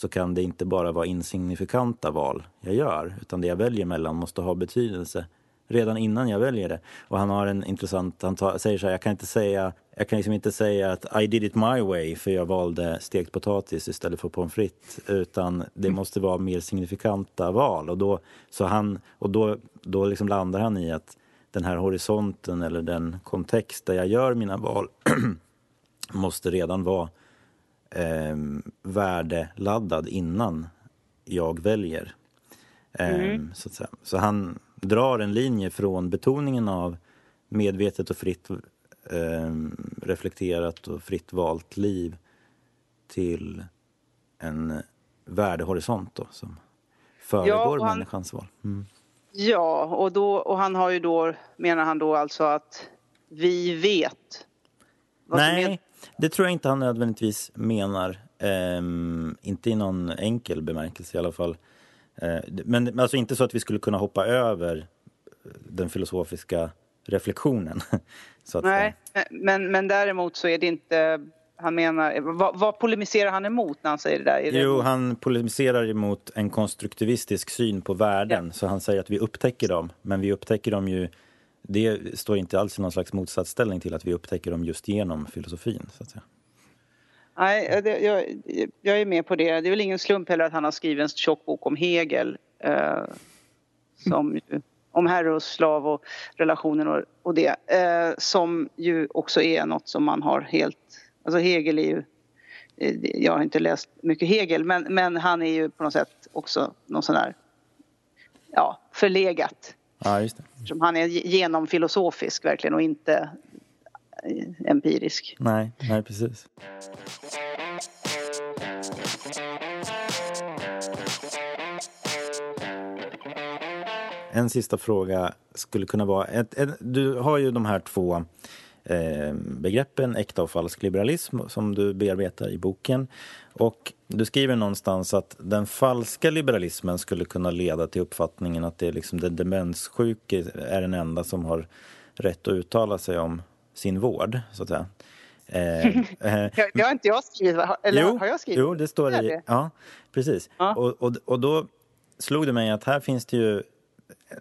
så kan det inte bara vara insignifikanta val jag gör utan det jag väljer mellan måste ha betydelse redan innan jag väljer det. Och han har en intressant, han tar, säger så här, jag kan inte säga, jag kan liksom inte säga att I did it my way för jag valde stekt potatis istället för pommes frites utan det mm. måste vara mer signifikanta val och då, så han, och då, då liksom landar han i att den här horisonten eller den kontext där jag gör mina val måste redan vara eh, värdeladdad innan jag väljer. Eh, mm. så, så han drar en linje från betoningen av medvetet och fritt eh, reflekterat och fritt valt liv till en värdehorisont då, som föregår ja, han, människans val. Mm. Ja, och, då, och han har ju då, menar han då alltså att vi vet Nej, det tror jag inte han nödvändigtvis menar. Um, inte i någon enkel bemärkelse i alla fall. Uh, men alltså inte så att vi skulle kunna hoppa över den filosofiska reflektionen. Nej, men, men däremot så är det inte han menar, vad, vad, polemiserar han emot när han säger det där? jo, emot? han polemiserar emot en konstruktivistisk syn på värden. Ja. Så han säger att vi upptäcker dem, men vi upptäcker dem ju det står inte alls i någon slags motsatsställning till att vi upptäcker dem just genom filosofin. Så att säga. Nej, det, jag, jag, är med på det. Det är väl ingen slump heller att han har skrivit en tjock bok om Hegel. Eh, som om herre och slav och relationen och, och det. Eh, som ju också är något som man har helt... Alltså Hegel är ju... Eh, jag har inte läst mycket Hegel men, men han är ju på något sätt också någon sån där... Ja, förlegat Ja, just det. Som han är genomfilosofisk verkligen och inte eh, empirisk. Nej, nej precis. En sista fråga skulle kunna vara... Ett, ett, du har ju de här två begreppen, äkta och falsk liberalism, som du bearbetar i boken. Och du skriver någonstans att den falska liberalismen skulle kunna leda till uppfattningen att det är liksom den demenssjuke är den enda som har rätt att uttala sig om sin vård, så att säga. Eh, eh, det har inte jag skrivit, eller jo, har jag skrivit? Jo, det står det i. Ja, precis. Ja. Och, och, och då slog det mig att här finns det ju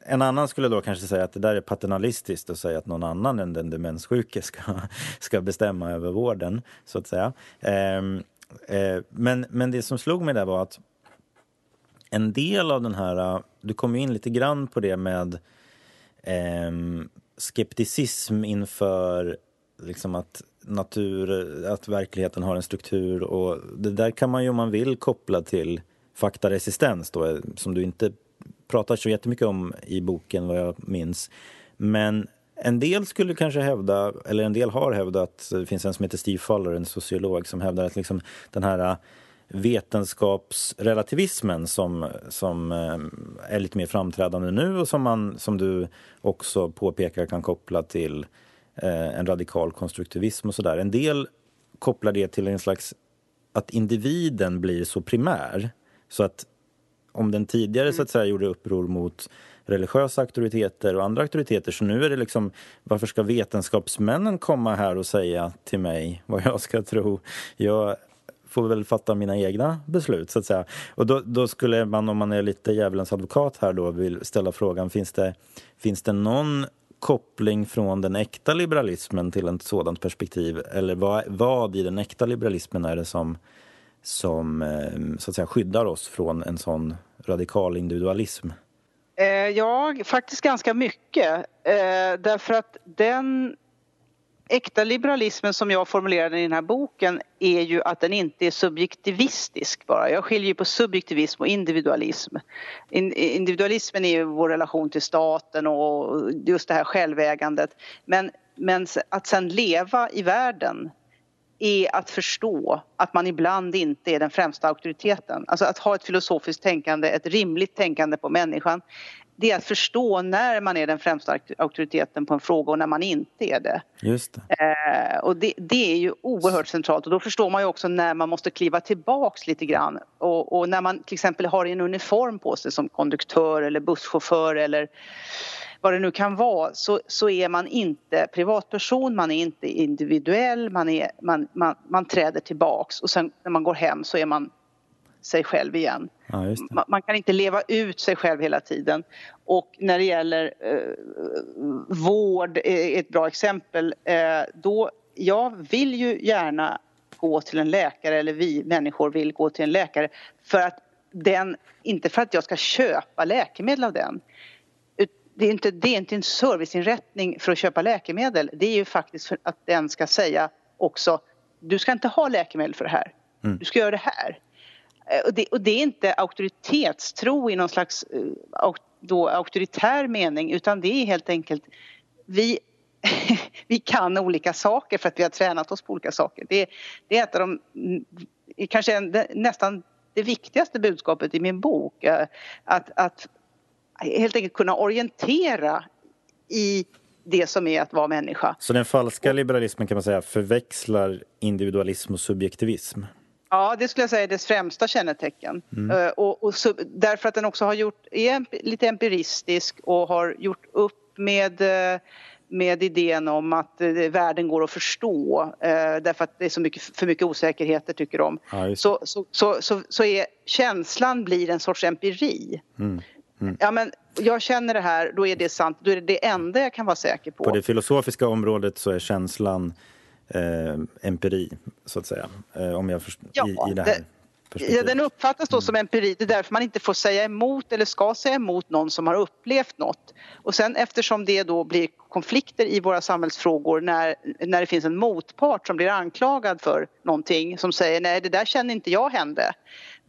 en annan skulle då kanske säga att det där är paternalistiskt att säga att någon annan än den demenssjuke ska, ska bestämma över vården, så att säga. Ehm, eh, men, men det som slog mig där var att en del av den här, du kom in lite grann på det med ehm, skepticism inför liksom att natur, att verkligheten har en struktur och det där kan man ju om man vill koppla till faktaresistens då, eh, som du inte pratar så jättemycket om i boken vad jag minns. Men en del skulle kanske hävda, eller en del har hävdat, det finns en som heter Steve Faller, en sociolog, som hävdar att liksom den här äh, vetenskapsrelativismen som, som äh, är lite mer framträdande nu och som man, som du också påpekar, kan koppla till äh, en radikal konstruktivism och sådär. En del kopplar det till en slags att individen blir så primär så att om den tidigare så att säga gjorde uppror mot religiösa auktoriteter och andra auktoriteter. Så nu är det liksom, varför ska vetenskapsmännen komma här och säga till mig vad jag ska tro? Jag får väl fatta mina egna beslut så att säga. Och då, då skulle man, om man är lite djävulens advokat här då, vill ställa frågan, finns det, finns det någon koppling från den äkta liberalismen till ett sådant perspektiv? Eller vad, vad i den äkta liberalismen är det som, som eh, så att säga, skyddar oss från en sån radikal individualism? Eh, ja, faktiskt ganska mycket. Eh, därför att den äkta liberalismen som jag formulerade i den här boken är ju att den inte är subjektivistisk bara. Jag skiljer på subjektivism och individualism. individualismen är ju vår relation till staten och just det här självägandet. Men, men att sen leva i världen är att förstå att man ibland inte är den främsta auktoriteten. Alltså att ha ett filosofiskt tänkande, ett rimligt tänkande på människan det är att förstå när man är den främsta auktoriteten på en fråga och när man inte är det. Just det. Eh, och det, det, är ju oerhört centralt och då förstår man ju också när man måste kliva tillbaks lite grann och, och när man till exempel har en uniform på sig som konduktör eller busschaufför eller vad det nu kan vara så, så är man inte privatperson, man är inte individuell, man, är, man, man, man träder tillbaks och sen när man går hem så är man sig själv igen. Ja, man, man, kan inte leva ut sig själv hela tiden. Och när det gäller eh, vård är ett bra exempel. Eh, då, jag vill ju gärna gå till en läkare eller vi människor vill gå till en läkare för att den, inte för att jag ska köpa läkemedel av den. Det är, inte, det är inte en serviceinrättning för att köpa läkemedel. Det är ju faktiskt för att den ska säga också du ska inte ha läkemedel för det här. Mm. Du ska göra det här. Eh, och det, och det, är inte auktoritetstro i någon slags eh, då, auktoritär mening utan det är helt enkelt vi, vi kan olika saker för att vi har tränat oss på olika saker. Det, det är ett av de, mm, kanske en, nästan det viktigaste budskapet i min bok. Eh, att, att helt enkelt kunna orientera i det som är att vara människa. Så den falska liberalismen kan man säga förväxlar individualism och subjektivism? Ja, det skulle jag säga är dess främsta kännetecken. Mm. Uh, och, och så, därför att den också har gjort, är lite empiristisk och har gjort upp med, uh, med idén om att uh, världen går att förstå därför att det är så mycket, för mycket osäkerheter tycker de. Ja, så, så, så, så, så är känslan blir en sorts empiri. Mm. Mm. Ja, men jag känner det här, då är det sant. Då är det det enda jag kan vara säker på. På det filosofiska området så är känslan eh, empiri, så att säga. Eh, om jag först, ja, i, i det här. Ja, den uppfattas då mm. som empiri. Det är därför man inte får säga emot eller ska säga emot någon som har upplevt något. Och sen eftersom det då blir konflikter i våra samhällsfrågor när, när det finns en motpart som blir anklagad för någonting som säger nej det där känner inte jag hände.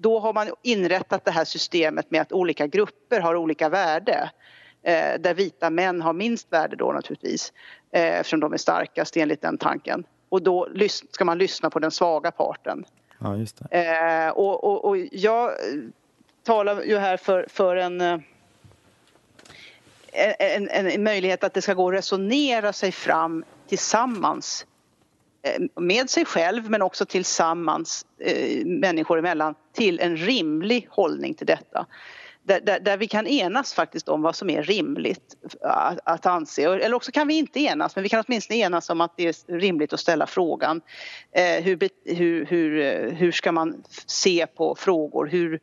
Då har man inrättat det här systemet med att olika grupper har olika värde. Eh, där vita män har minst värde då naturligtvis eh, eftersom de är starkast enligt den tanken. Och då ska man lyssna på den svaga parten. Ja, just det. Eh, och, och, och, jag talar ju här för, för en, en, en, en, möjlighet att det ska gå att resonera sig fram tillsammans Eh, med sig själv men också tillsammans eh, människor emellan till en rimlig hållning till detta där, där, där, vi kan enas faktiskt om vad som är rimligt att, att anse. Eller också kan vi inte enas, men vi kan åtminstone enas om att det är rimligt att ställa frågan. Eh, hur, hur, hur, eh, hur ska man se på frågor? Hur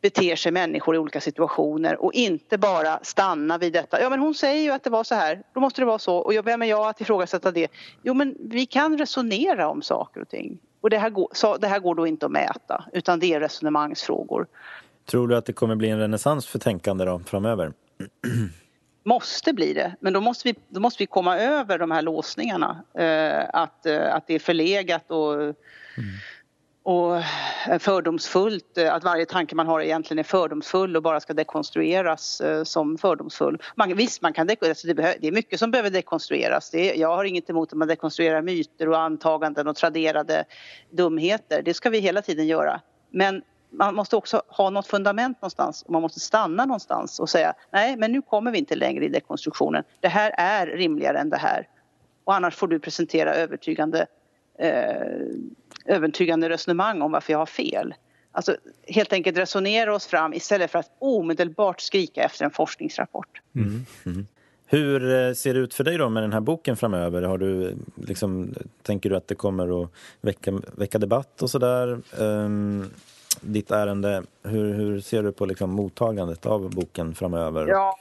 beter sig människor i olika situationer och inte bara stanna vid detta. Ja men hon säger ju att det var så här, då måste det vara så. Och vem är jag att ifrågasätta det? Jo men vi kan resonera om saker och ting. Och det här går, det här går då inte att mäta utan det är resonemangsfrågor. Tror du att det kommer bli en renässans för tänkande då, framöver? Måste bli det, men då måste vi, då måste vi komma över de här låsningarna. Eh, att, eh, att det är förlegat och, mm och eh, fördomsfullt. Eh, att varje tanke man har egentligen är fördomsfull och bara ska dekonstrueras eh, som fördomsfull. Man, visst, man kan alltså det, det, är mycket som behöver dekonstrueras. Det, jag har inget emot att man dekonstruerar myter och antaganden och traderade dumheter. Det ska vi hela tiden göra. Men man måste också ha något fundament någonstans och man måste stanna någonstans och säga nej men nu kommer vi inte längre i dekonstruktionen. Det här är rimligare än det här. Och annars får du presentera övertygande, eh, övertygande resonemang om varför jag har fel. Alltså helt enkelt resonera oss fram istället för att omedelbart skrika efter en forskningsrapport. Mm. Mm. Hur eh, ser det ut för dig då med den här boken framöver? Har du, liksom, tänker du att det kommer att väcka, väcka debatt och sådär? Um, ditt ärende, hur, hur ser du på liksom mottagandet av boken framöver? Ja,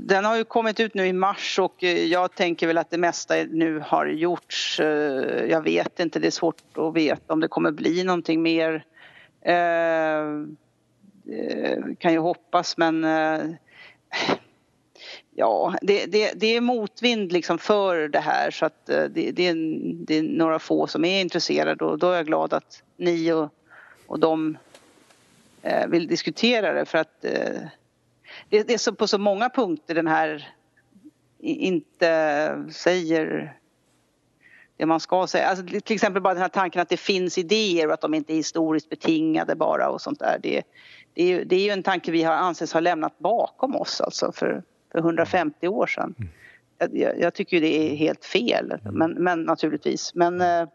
den har ju kommit ut nu i mars och eh, jag tänker väl att det mesta nu har gjorts. Eh, jag vet inte, det är svårt att veta om det kommer bli någonting mer. Eh, eh kan ju hoppas men ja, det, det, det, är motvind liksom för det här så att det, det, är, det är några få som är intresserade och då är jag glad att ni och, och de vill diskutera det för att eh, det, är så på så många punkter den här inte säger det man ska säga. Alltså, till exempel bara den här tanken att det finns idéer och att de inte är historiskt betingade bara och sånt där. Det, det, är, ju, det är ju en tanke vi har anses ha lämnat bakom oss alltså för, för 150 år sedan. Mm. Jag, jag tycker det är helt fel, men, men naturligtvis. Men, eh,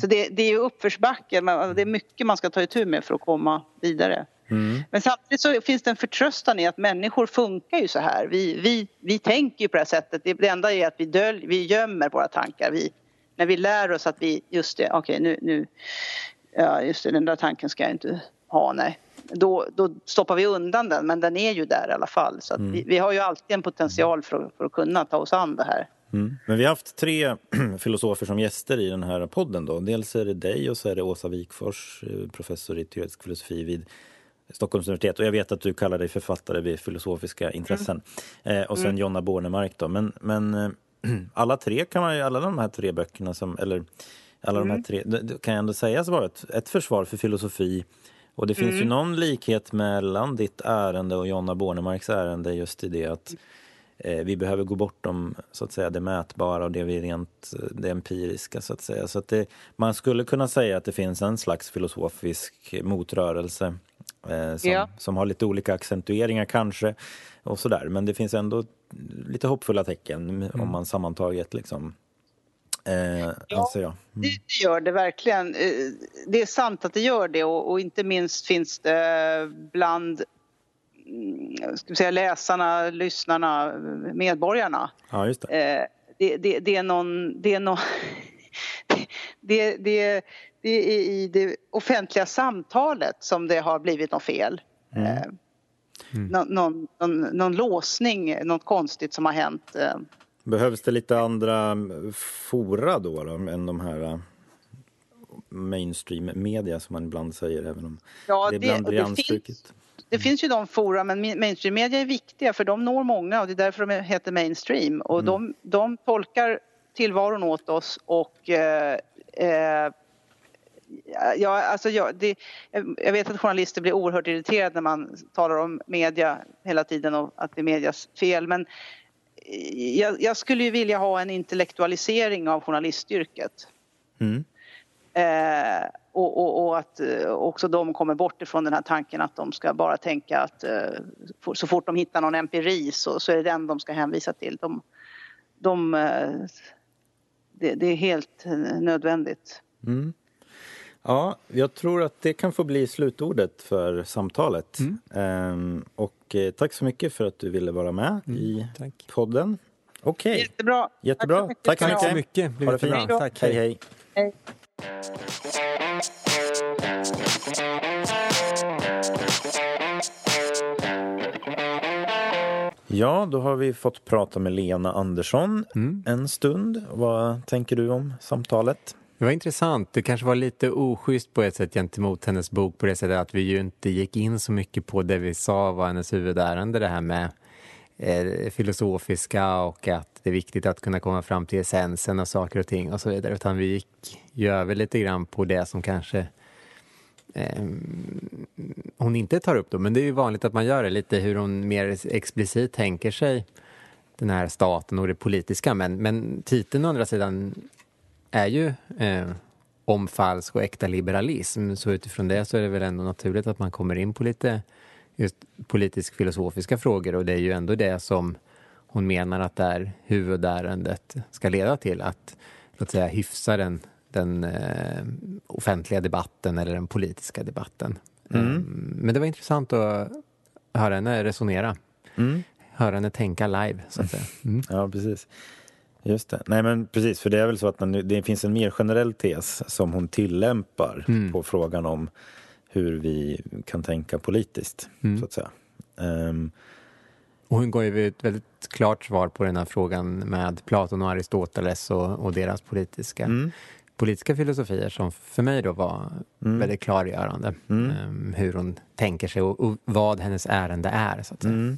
så det, det är ju uppförsbacke, det är mycket man ska ta itu med för att komma vidare. Mm. Men samtidigt så finns det en förtröstan i att människor funkar ju så här. Vi, vi, vi tänker ju på det här sättet. Det enda är att vi, dölj, vi gömmer våra tankar. Vi, när vi lär oss att vi, just det, okej okay, nu, nu, ja just det, den där tanken ska jag inte ha, nej. Då, då stoppar vi undan den, men den är ju där i alla fall. Så mm. vi, vi, har ju alltid en potential för, för att kunna ta oss an det här. Mm. Men vi har haft tre filosofer som gäster i den här podden. Då. Dels är det dig och så är det Åsa Wikfors, eh, professor i teoretisk filosofi vid Stockholms universitet. Och jag vet att du kallar dig författare vid filosofiska intressen. Mm. Eh, och sen mm. Jonna Bornemark då. Men, men eh, alla tre kan man alla de här tre böckerna som, eller alla mm. de här mm. tre, det, kan jag ändå sägas vara ett, ett försvar för filosofi. Och det finns ju mm. någon likhet mellan ditt ärende och Jonna Bornemarks ärende just i det att eh, vi behöver gå bortom så att säga det mätbara och det vi rent det empiriska så att säga. Så att det, man skulle kunna säga att det finns en slags filosofisk motrörelse eh, som, ja. som har lite olika accentueringar kanske. och sådär. Men det finns ändå lite hoppfulla tecken mm. om man sammantaget liksom Eh, ja, jag. Mm. Det, det, gör det verkligen. Eh, det är sant att det gör det och, och inte minst finns det bland mm, ska säga, läsarna, lyssnarna, medborgarna. Ja, just det. Eh, det, det, det, är någon... Det är någon det, det, det är i det offentliga samtalet som det har blivit något fel. Mm. Eh, mm. Någon, någon, någon, någon, låsning, något konstigt som har hänt. Eh. Behövs det lite andra fora då, då än de här eh, mainstream media som man ibland säger även om ja, det ibland blir anstruket? Det finns ju de fora, men mainstream media är viktiga för de når många och det är därför de heter mainstream. Och mm. de, de tolkar tillvaron åt oss och eh, Ja, alltså jag, det, jag vet att journalister blir oerhört irriterade när man talar om media hela tiden och att det är medias fel. Men jag, jag skulle ju vilja ha en intellektualisering av journalistyrket. Mm. Eh, och, och, och, att eh, också de kommer bort ifrån den här tanken att de ska bara tänka att eh, så fort de hittar någon empiri så, så är det den de ska hänvisa till. De, de, eh, det, det, är helt nödvändigt. Mm. Ja, jag tror att det kan få bli slutordet för samtalet. Mm. Ehm, och eh, tack så mycket för att du ville vara med mm, i tack. podden. Okej. Okay. Jättebra. Jättebra. Tack så mycket. Tack så mycket. Ha det fint. Tack. Hej, hej. hej. Ja, då har vi fått prata med Lena Andersson mm. en stund. Vad tänker du om samtalet? Det var intressant. Det kanske var lite oschysst på ett sätt gentemot hennes bok på det sättet att vi ju inte gick in så mycket på det vi sa var hennes huvudärende, det här med eh, filosofiska och att det är viktigt att kunna komma fram till essensen av saker och ting och så vidare. Utan vi gick ju över lite grann på det som kanske eh, hon inte tar upp då, men det är ju vanligt att man gör det lite hur hon mer explicit tänker sig den här staten och det politiska. Men, men titeln å andra sidan är ju eh, om falsk och äkta liberalism. Så utifrån det så är det väl ändå naturligt att man kommer in på lite just politisk filosofiska frågor och det är ju ändå det som hon menar att det är huvudärendet ska leda till. Att låt säga hyfsa den, den eh, offentliga debatten eller den politiska debatten. Mm. Um, men det var intressant att höra henne resonera. Mm. höra henne tänka live, så att säga. Mm. Ja, precis. Just det. Nej, men precis, för det är väl så att det finns en mer generell tes som hon tillämpar mm. på frågan om hur vi kan tänka politiskt, mm. så att säga. Um, och hon gav ju ett väldigt klart svar på den här frågan med Platon och Aristoteles och, och deras politiska, mm. politiska filosofier som för mig då var mm. väldigt klargörande. Um, hur hon tänker sig och, och, vad hennes ärende är. Så att säga.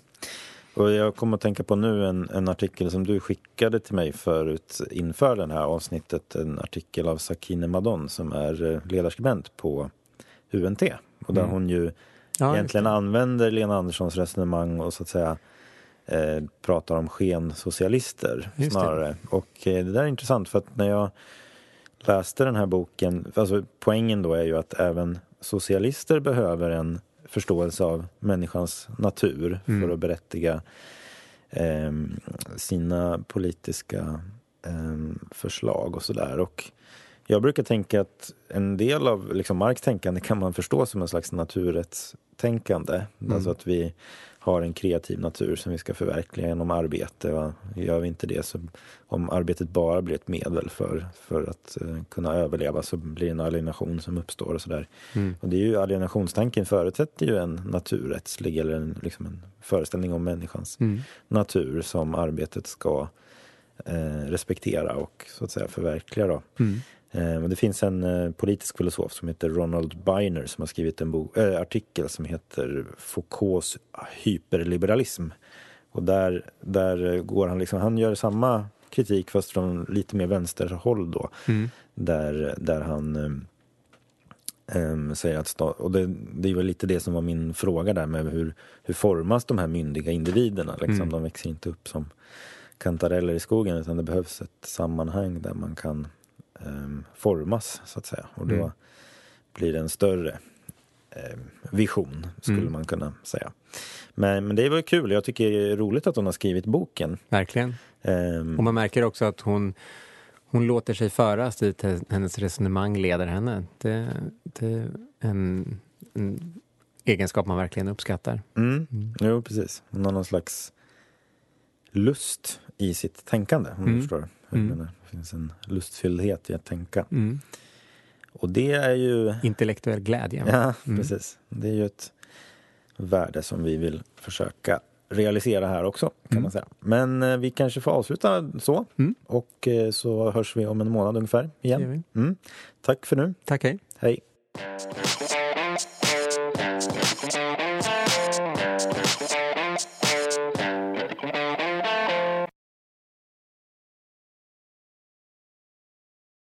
Och jag kommer att tänka på nu en, en, artikel som du skickade till mig förut inför det här avsnittet. En artikel av Sakine Madon som är eh, ledarskribent på UNT. Och där mm. hon ju ja, egentligen använder Lena Anderssons resonemang och så att säga eh, pratar om skensocialister snarare. Det. Och eh, det där är intressant för att när jag läste den här boken, alltså poängen då är ju att även socialister behöver en förståelse av människans natur mm. för att berättiga eh, sina politiska eh, förslag och sådär. Och jag brukar tänka att en del av liksom Marx tänkande kan man förstå som en slags naturrättstänkande. Mm. Alltså att vi har en kreativ natur som vi ska förverkliga genom arbete. Va? Gör vi inte det, så om arbetet bara blir ett medel för, för att uh, kunna överleva så blir det en alienation som uppstår och sådär. Mm. Och det är ju alienationstanken förutsätter ju en naturrättslig eller en, liksom en föreställning om människans mm. natur som arbetet ska uh, respektera och så att säga förverkliga. Då. Mm. Eh, det finns en eh, politisk filosof som heter Ronald Beiner som har skrivit en bok, äh, artikel som heter Foucaults hyperliberalism. Och där, där går han liksom, han gör samma kritik fast från lite mer vänsterhåll då. Mm. Där, där han ähm, säger att, och det, det var lite det som var min fråga där med hur, hur formas de här myndiga individerna? Liksom, mm. De växer inte upp som kantareller i skogen utan det behövs ett sammanhang där man kan formas så att säga. Och då mm. blir det en större um, vision skulle mm. man kunna säga. Men, men det var kul. Jag tycker det är roligt att hon har skrivit boken. Verkligen. Um, och man märker också att hon hon låter sig föras dit hennes resonemang leder henne. Det, det är en, en egenskap man verkligen uppskattar. Mm. Mm. Jo, precis. Hon har någon slags lust i sitt tänkande, om mm. du förstår. Mm. Det finns en lustfylldhet i att tänka. Mm. Och det är ju... Intellektuell glädje. Ja, mm. precis. Det är ju ett värde som vi vill försöka realisera här också, kan mm. man säga. Men eh, vi kanske får avsluta så. Mm. Och eh, så hörs vi om en månad ungefär igen. Mm. Tack för nu. Tack, hej. Hej.